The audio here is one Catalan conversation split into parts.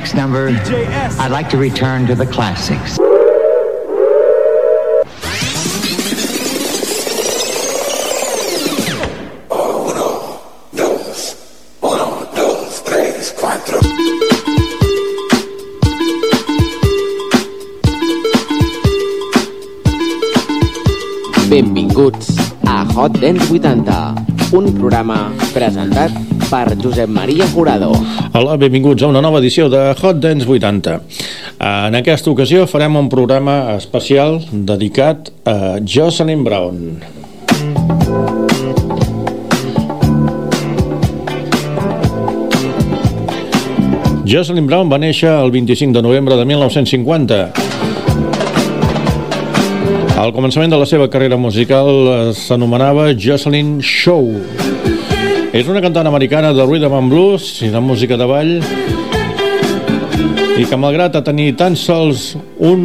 Now, for my next number, I'd like to return to the classics. Benvinguts a Hot Dance 80, un programa presentat per Josep Maria Jurado. Hola, benvinguts a una nova edició de Hot Dance 80. En aquesta ocasió farem un programa especial dedicat a Jocelyn Brown. Jocelyn Brown va néixer el 25 de novembre de 1950 al començament de la seva carrera musical eh, s'anomenava Jocelyn Show. És una cantant americana de rhythm and blues i de música de ball i que malgrat a tenir tan sols un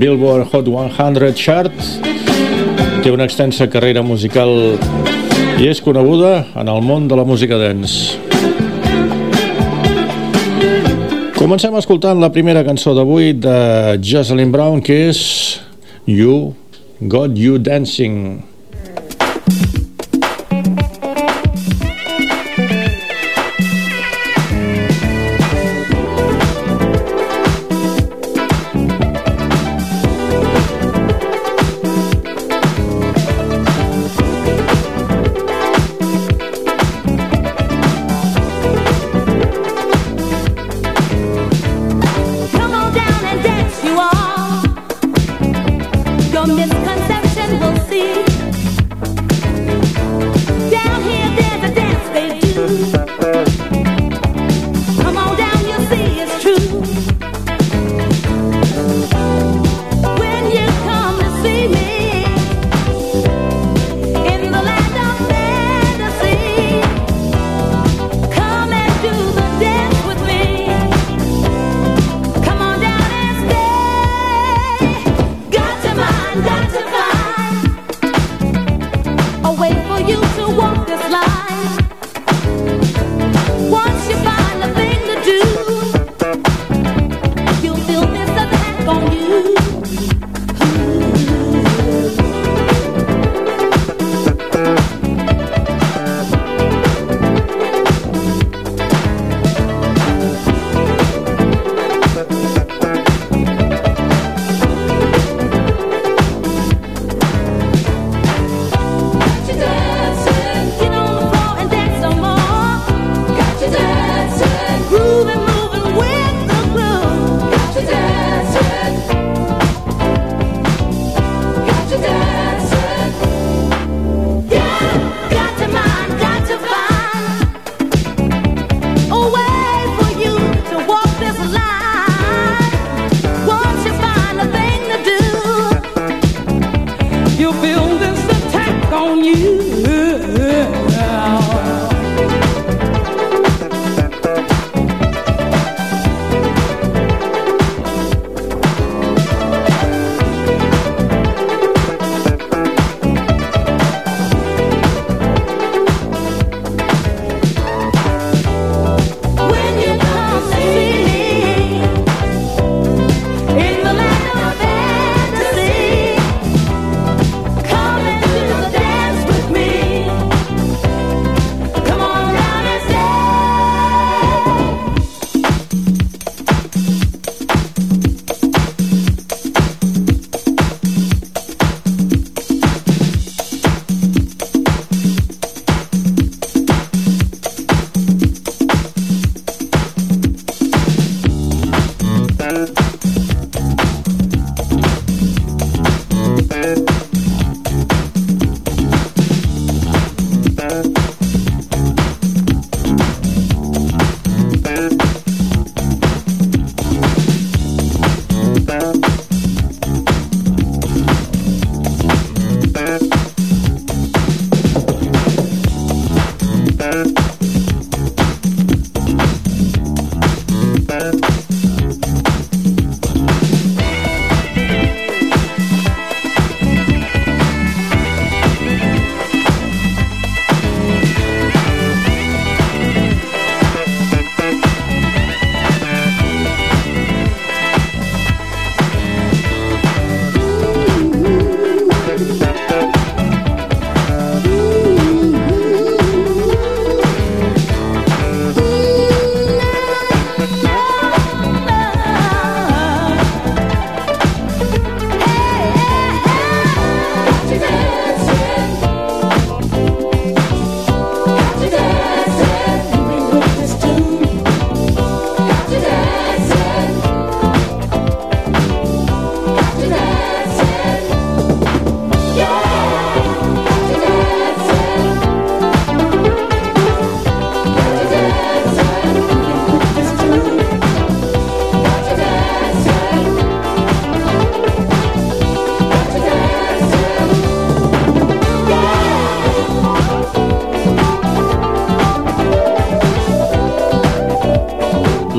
Billboard Hot 100 chart té una extensa carrera musical i és coneguda en el món de la música dance. Comencem escoltant la primera cançó d'avui de Jocelyn Brown que és You Got You Dancing.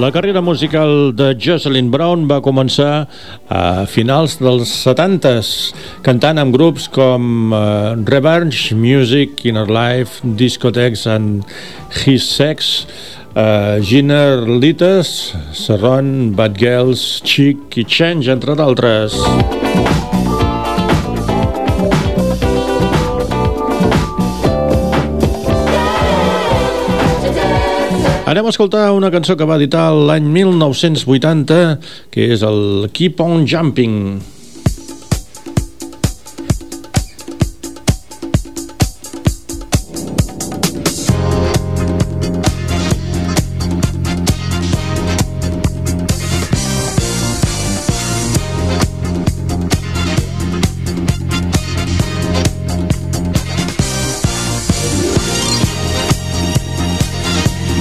La carrera musical de Jocelyn Brown va començar a finals dels 70s, cantant amb grups com uh, Revenge, Music, Inner Life, Discotheques and His Sex, uh, Gina Lites, Serron, Bad Girls, Chic i Change, entre d'altres. Anem a escoltar una cançó que va editar l'any 1980, que és el Keep on Jumping.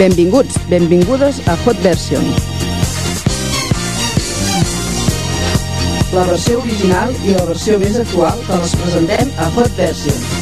Benvinguts, benvingudes a Hot Version. La versió original i la versió més actual que les presentem a Hot Version.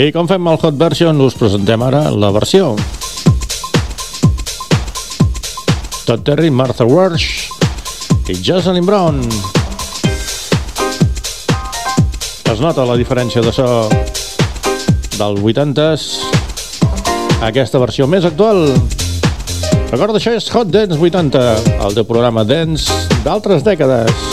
I com fem el Hot Version, us presentem ara la versió. Todd Terry, Martha Walsh i Jocelyn Brown. Es nota la diferència de so del 80s a aquesta versió més actual. Recorda, això és Hot Dance 80, el teu programa Dance d'altres dècades.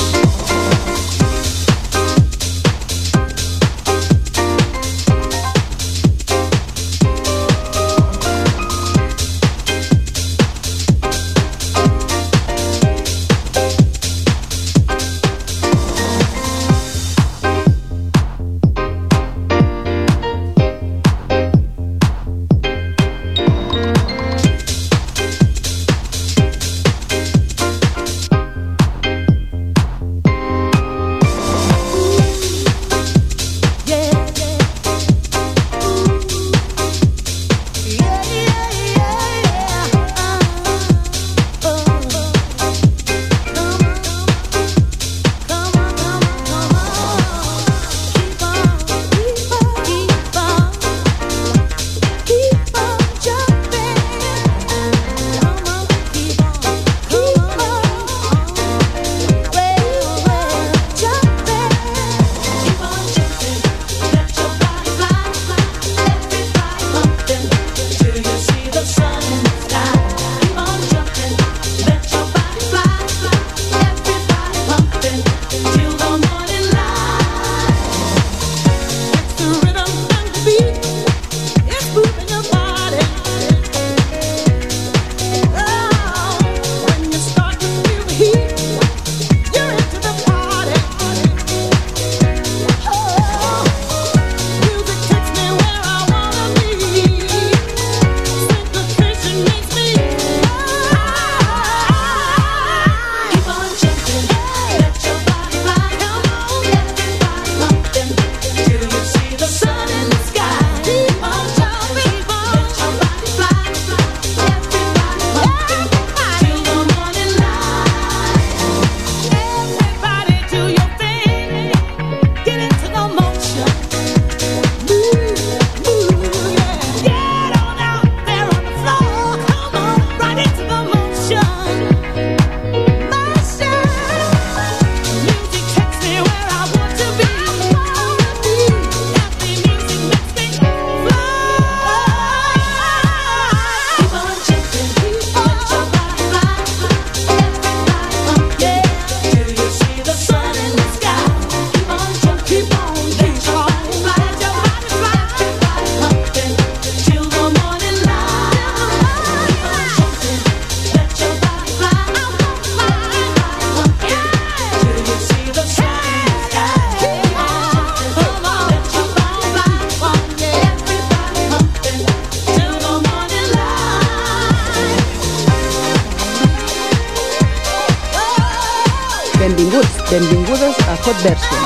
Benvingudes a Hot Version.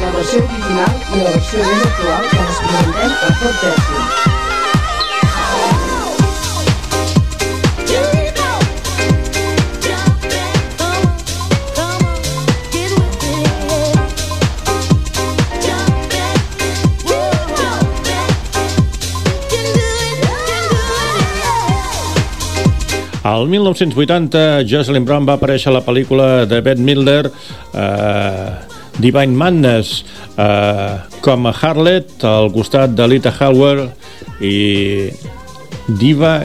La versió original i la versió més actual que les presentem a Hot Version. Al 1980, Jocelyn Brown va aparèixer a la pel·lícula de Bette Midler, eh, Divine Madness, eh, com a Harlot, al costat de Lita Howell i Diva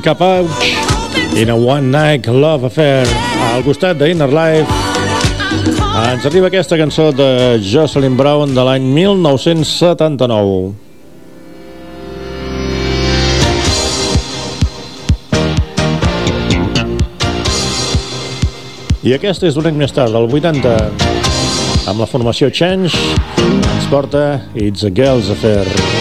In Capouch, in a One Night Love Affair, al costat d'Inner Life, ens arriba aquesta cançó de Jocelyn Brown de l'any 1979. I aquesta és d'un any més tard, del 80, amb la formació Change, ens porta It's a Girl's Affair.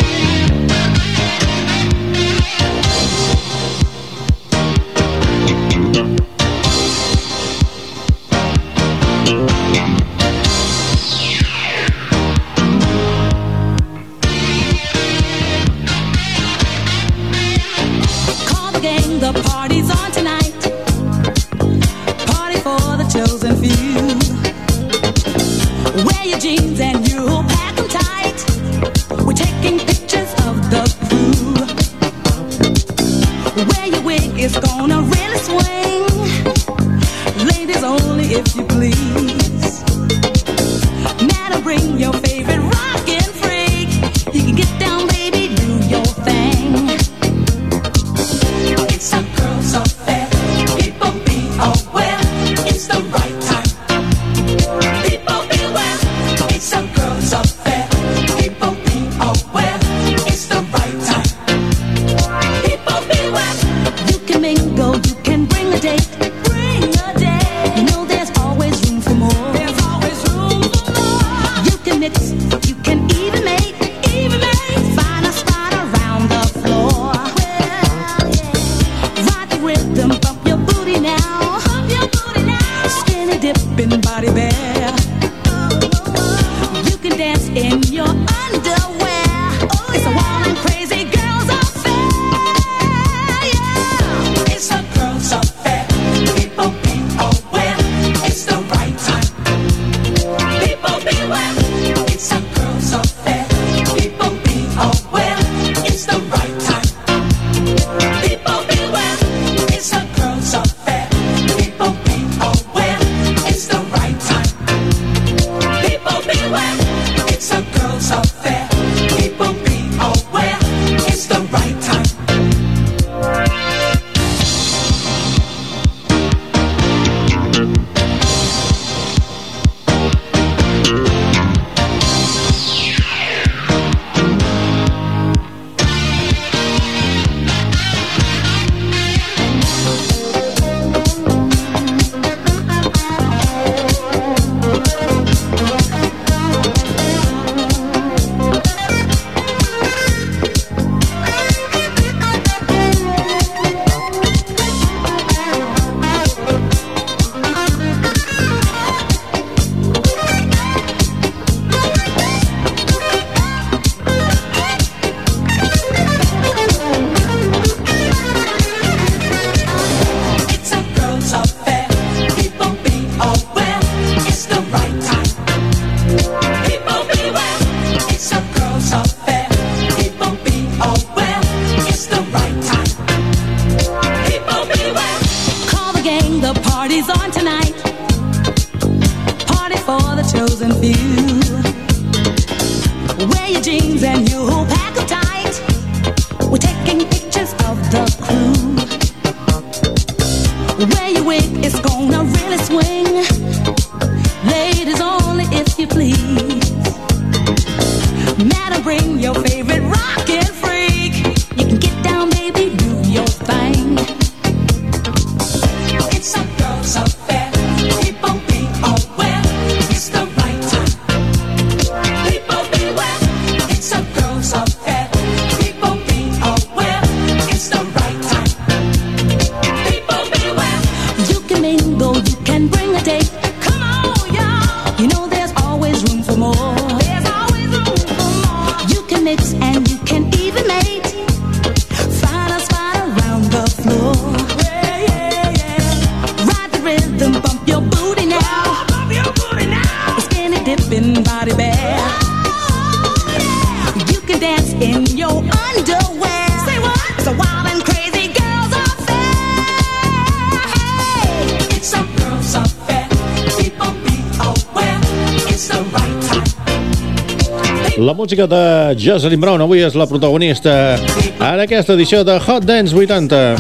Música de Jocelyn Brown avui és la protagonista en aquesta edició de Hot Dance 80.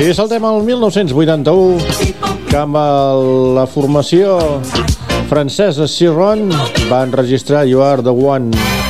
I saltem al 1981 que amb el, la formació francesa Siron van registrar You Are The One.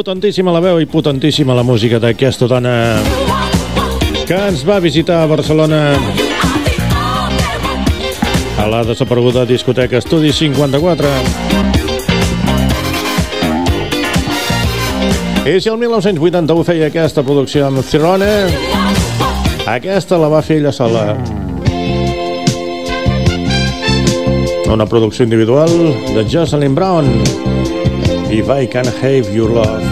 Potentíssima la veu i potentíssima la música d'aquesta dona que ens va visitar a Barcelona a la desapareguda discoteca Estudi 54. I si el 1981 feia aquesta producció amb Cirone, aquesta la va fer ella sola. Una producció individual de Jocelyn Brown. If I Can Have Your Love.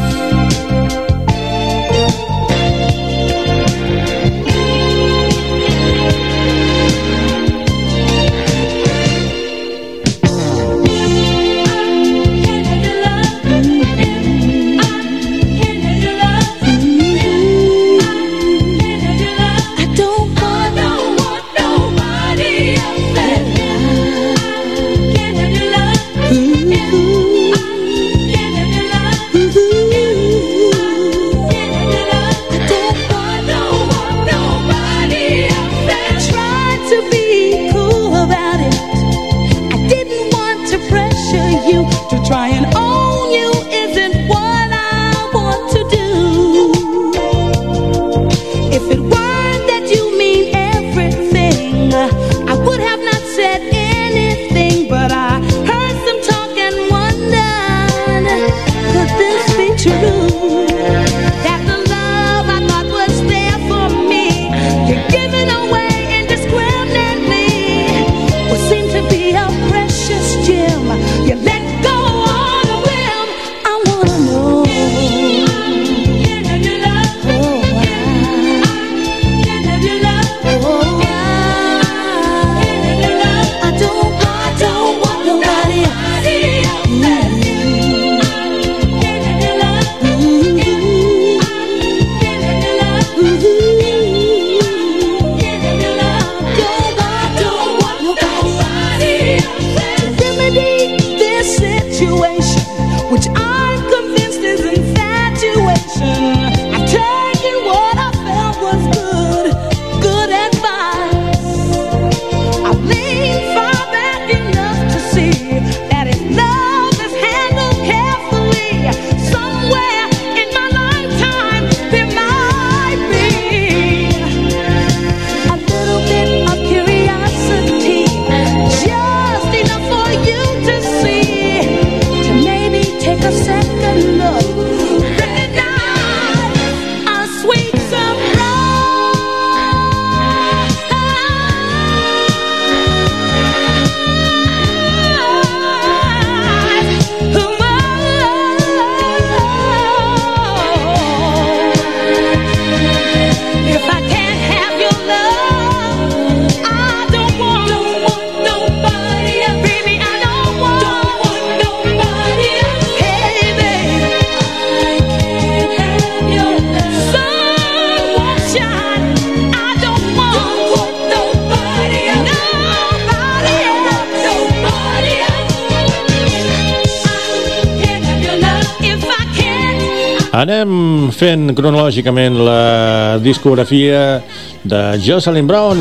Anem fent cronològicament la discografia de Jocelyn Brown.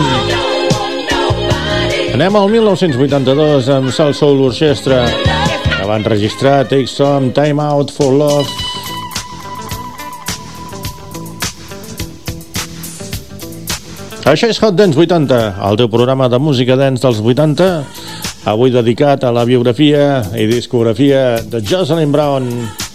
Anem al 1982 amb Sal Soul Orchestra, que van registrar Take Some Time Out for Love. Això és Hot Dance 80, el teu programa de música dance dels 80, avui dedicat a la biografia i discografia de Jocelyn Brown.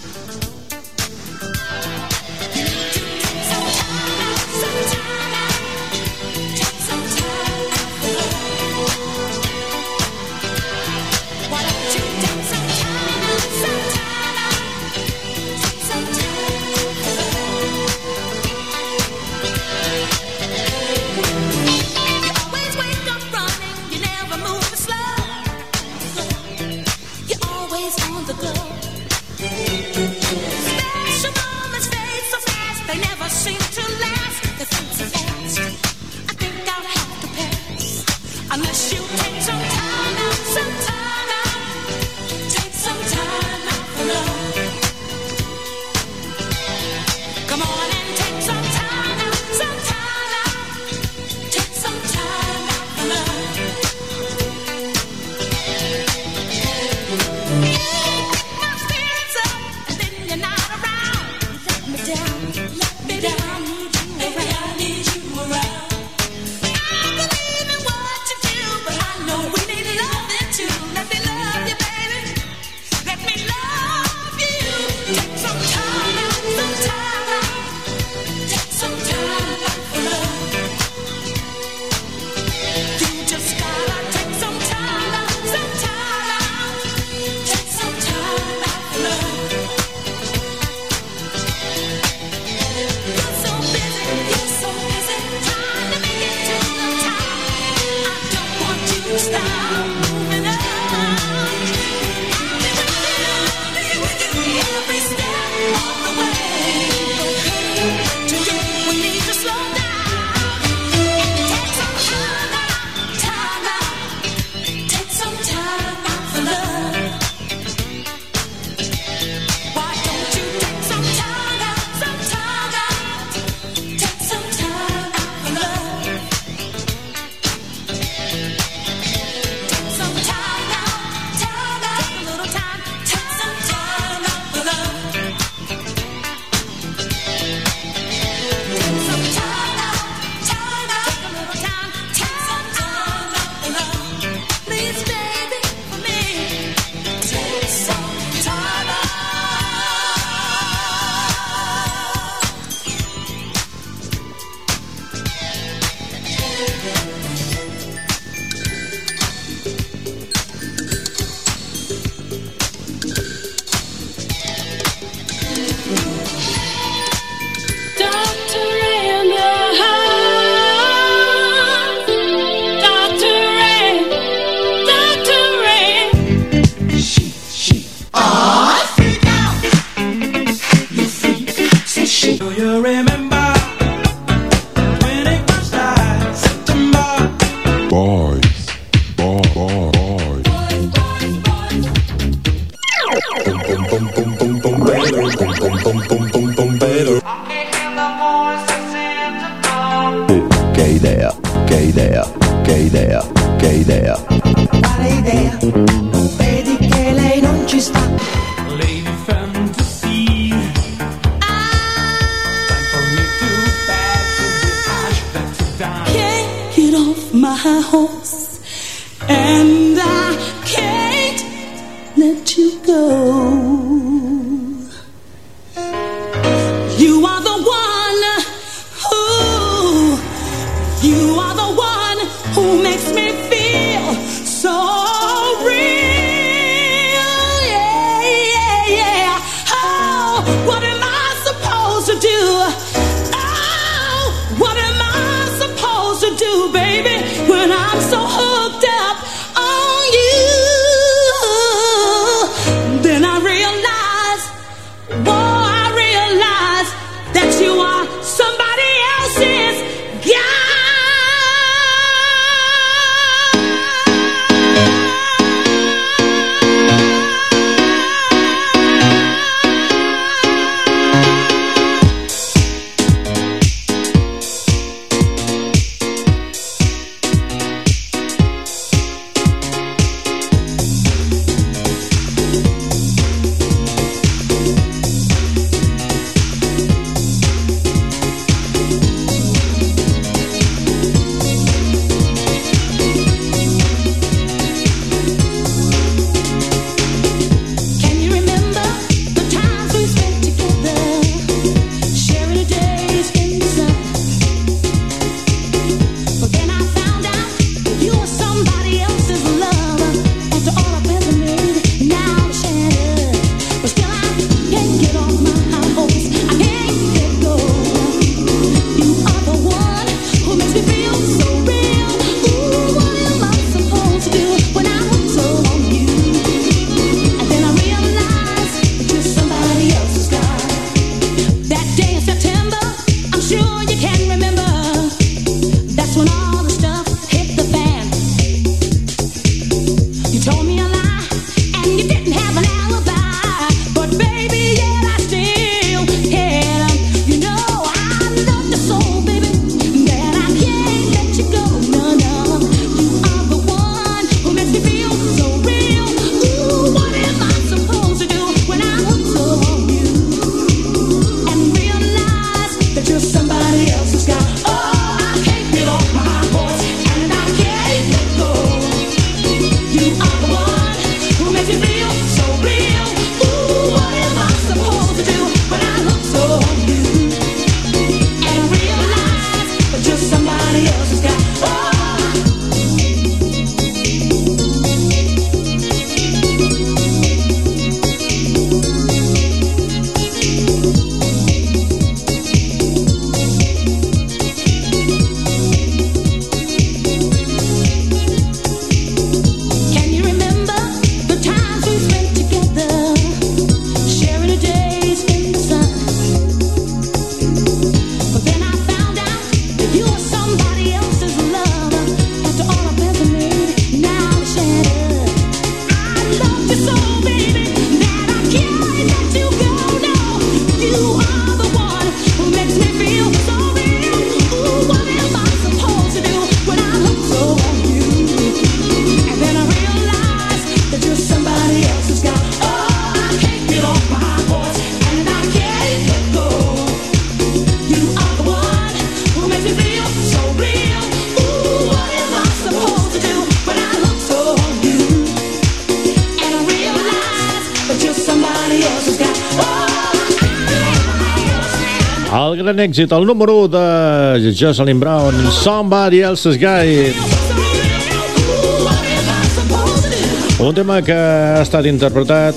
remember. Gran èxit, el número 1 de Jocelyn Brown, Somebody Else's Guy. Un tema que ha estat interpretat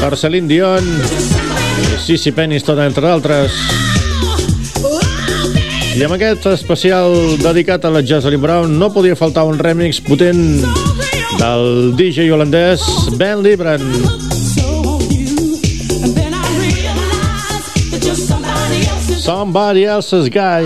per Celine Dion Sissy Peniston, entre altres. I amb aquest especial dedicat a la Jocelyn Brown no podia faltar un remix potent del DJ holandès Ben Libran. Somebody else's guy.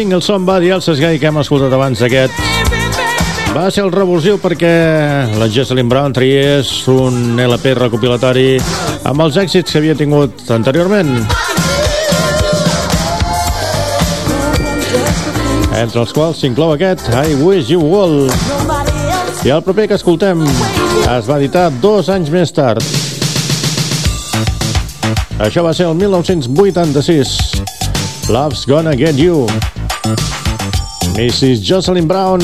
Single Somebody Else's Guy que hem escoltat abans d'aquest va ser el revulsiu perquè la Jocelyn Brown triés un LP recopilatori amb els èxits que havia tingut anteriorment. Entre els quals s'inclou aquest I Wish You All. I el proper que escoltem es va editar dos anys més tard. Això va ser el 1986. Love's Gonna Get You. Mrs. Jocelyn Brown.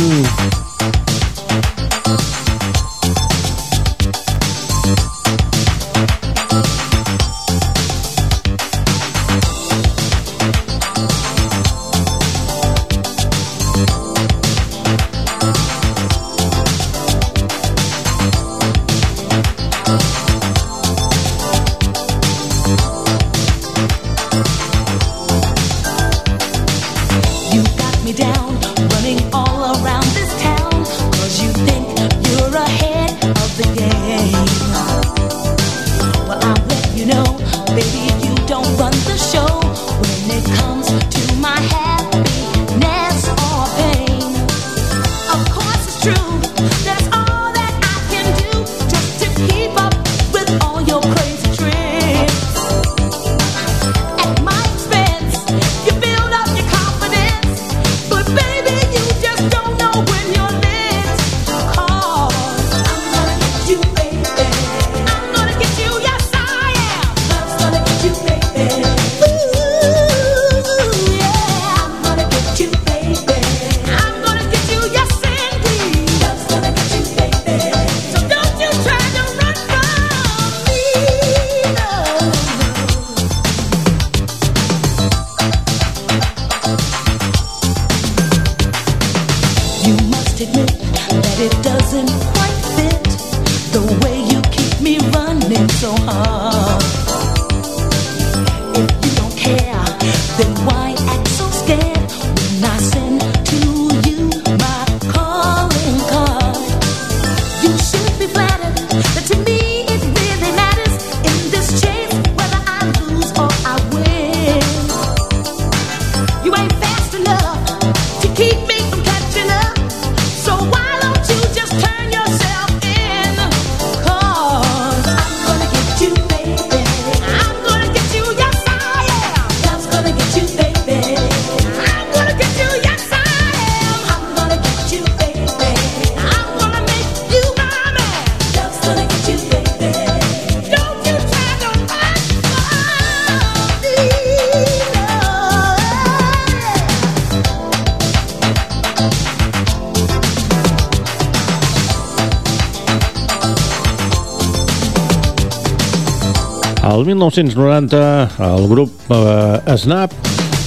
El 1990, el grup eh, Snap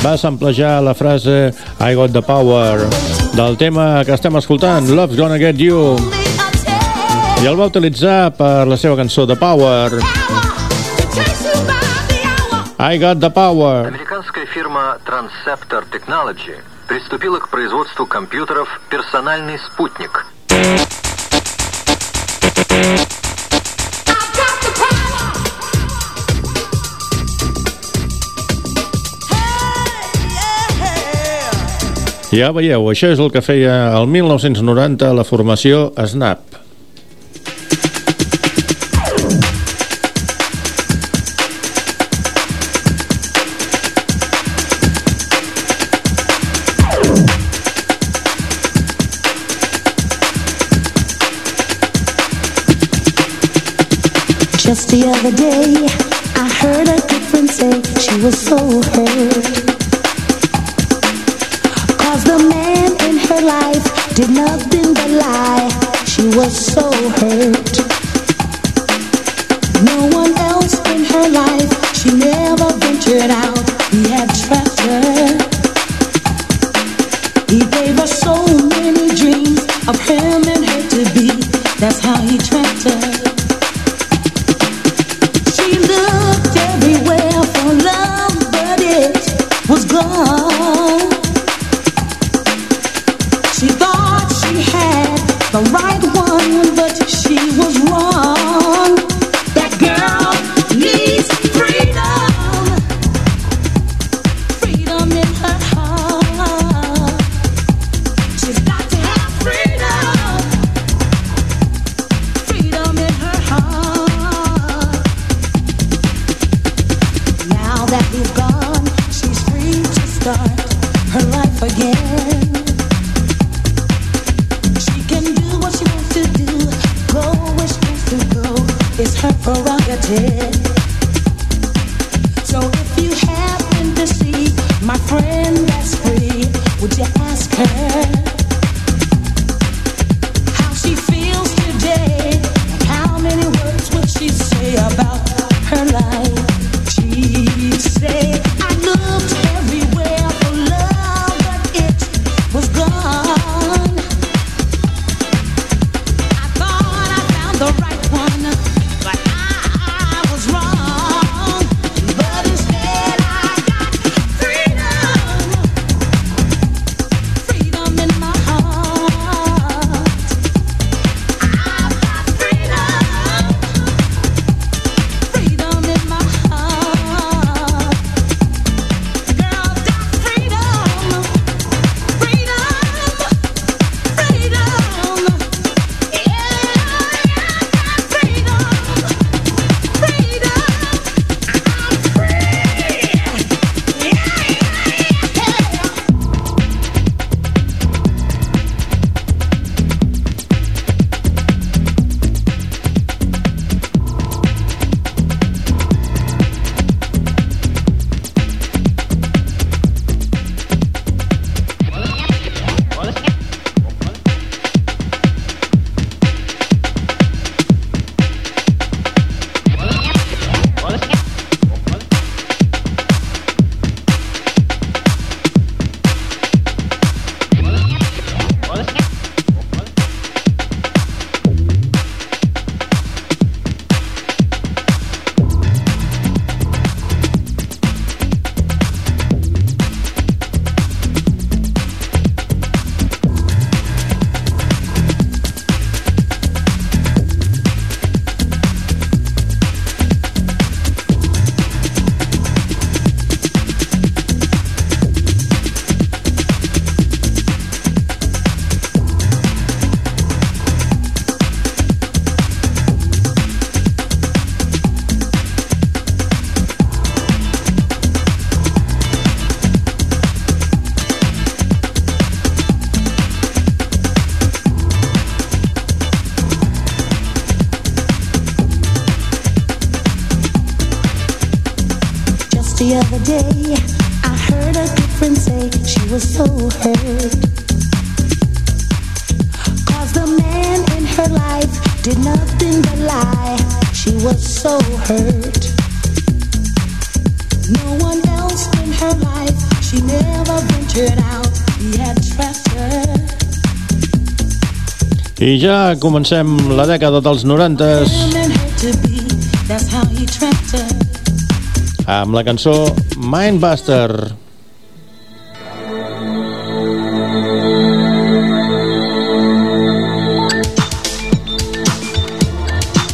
va samplejar la frase I got the power del tema que estem escoltant, Love's Gonna Get You, i el va utilitzar per la seva cançó The Power. I got the power. Американская фирма Transceptor Technology приступила к производству компьютеров «Персональный спутник». Ja veieu, això és el que feia el 1990 la formació Snap. Just the other day, gave her so many dreams of him and her to be. That's how he trapped her. I ja comencem la dècada dels 90 amb la cançó Mindbuster.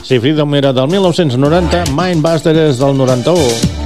Si Freedom era del 1990, Mindbuster és del 91.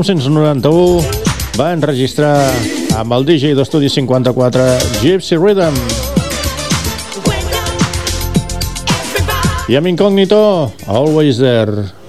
1991 va enregistrar amb el DJ d'Estudi 54 Gypsy Rhythm i amb Incògnito Always There.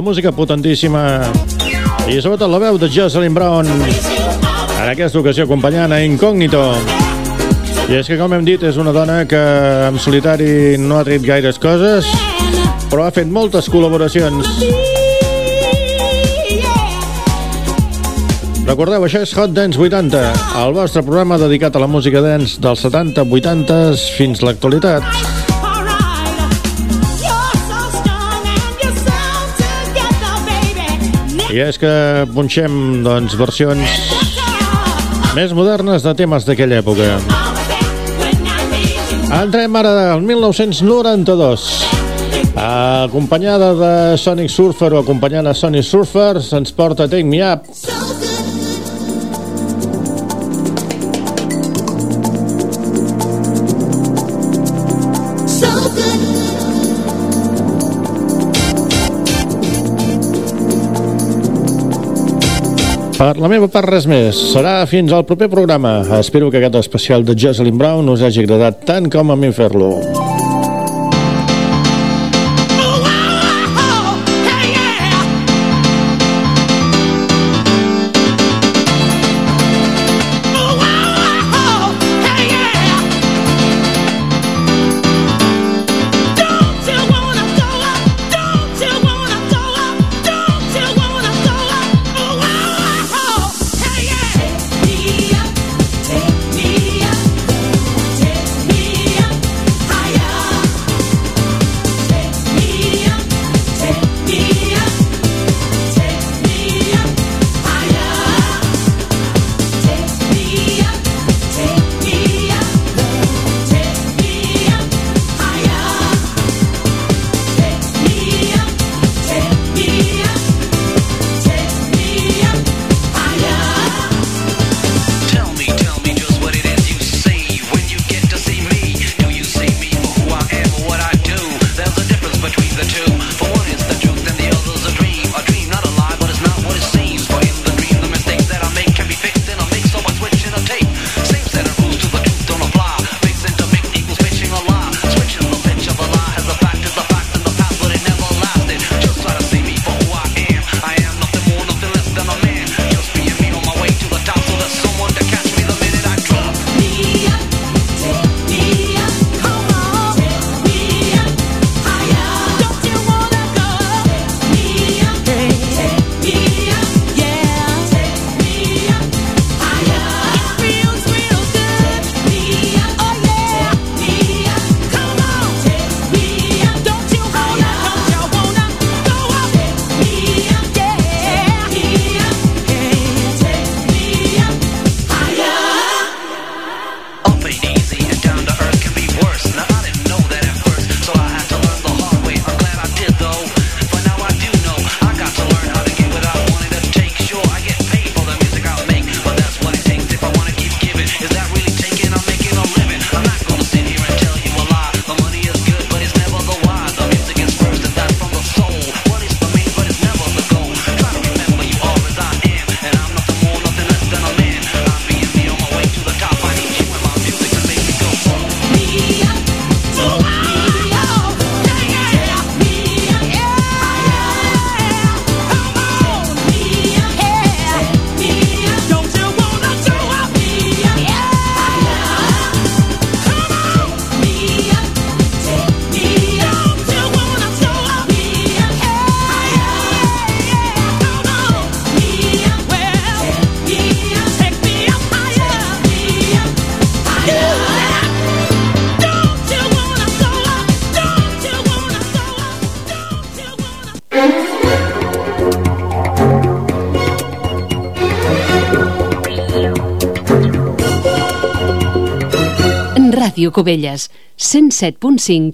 La música potentíssima. I sobretot la veu de Jocelyn Brown en aquesta ocasió acompanyant a Incògnito i és que com hem dit és una dona que en solitari no ha tret gaires coses però ha fet moltes col·laboracions. Recordeu, això és Hot Dance 80, el vostre programa dedicat a la música dance dels 70, 80 fins l'actualitat. I és que punxem doncs, versions més modernes de temes d'aquella època. Entrem ara al 1992. Acompanyada de Sonic Surfer o acompanyant a Sonic Surfer, se'ns porta Take Me Up. Per la meva part, res més. Serà fins al proper programa. Espero que aquest especial de Jocelyn Brown us hagi agradat tant com a mi fer-lo. Ràdio Cubelles, 107.5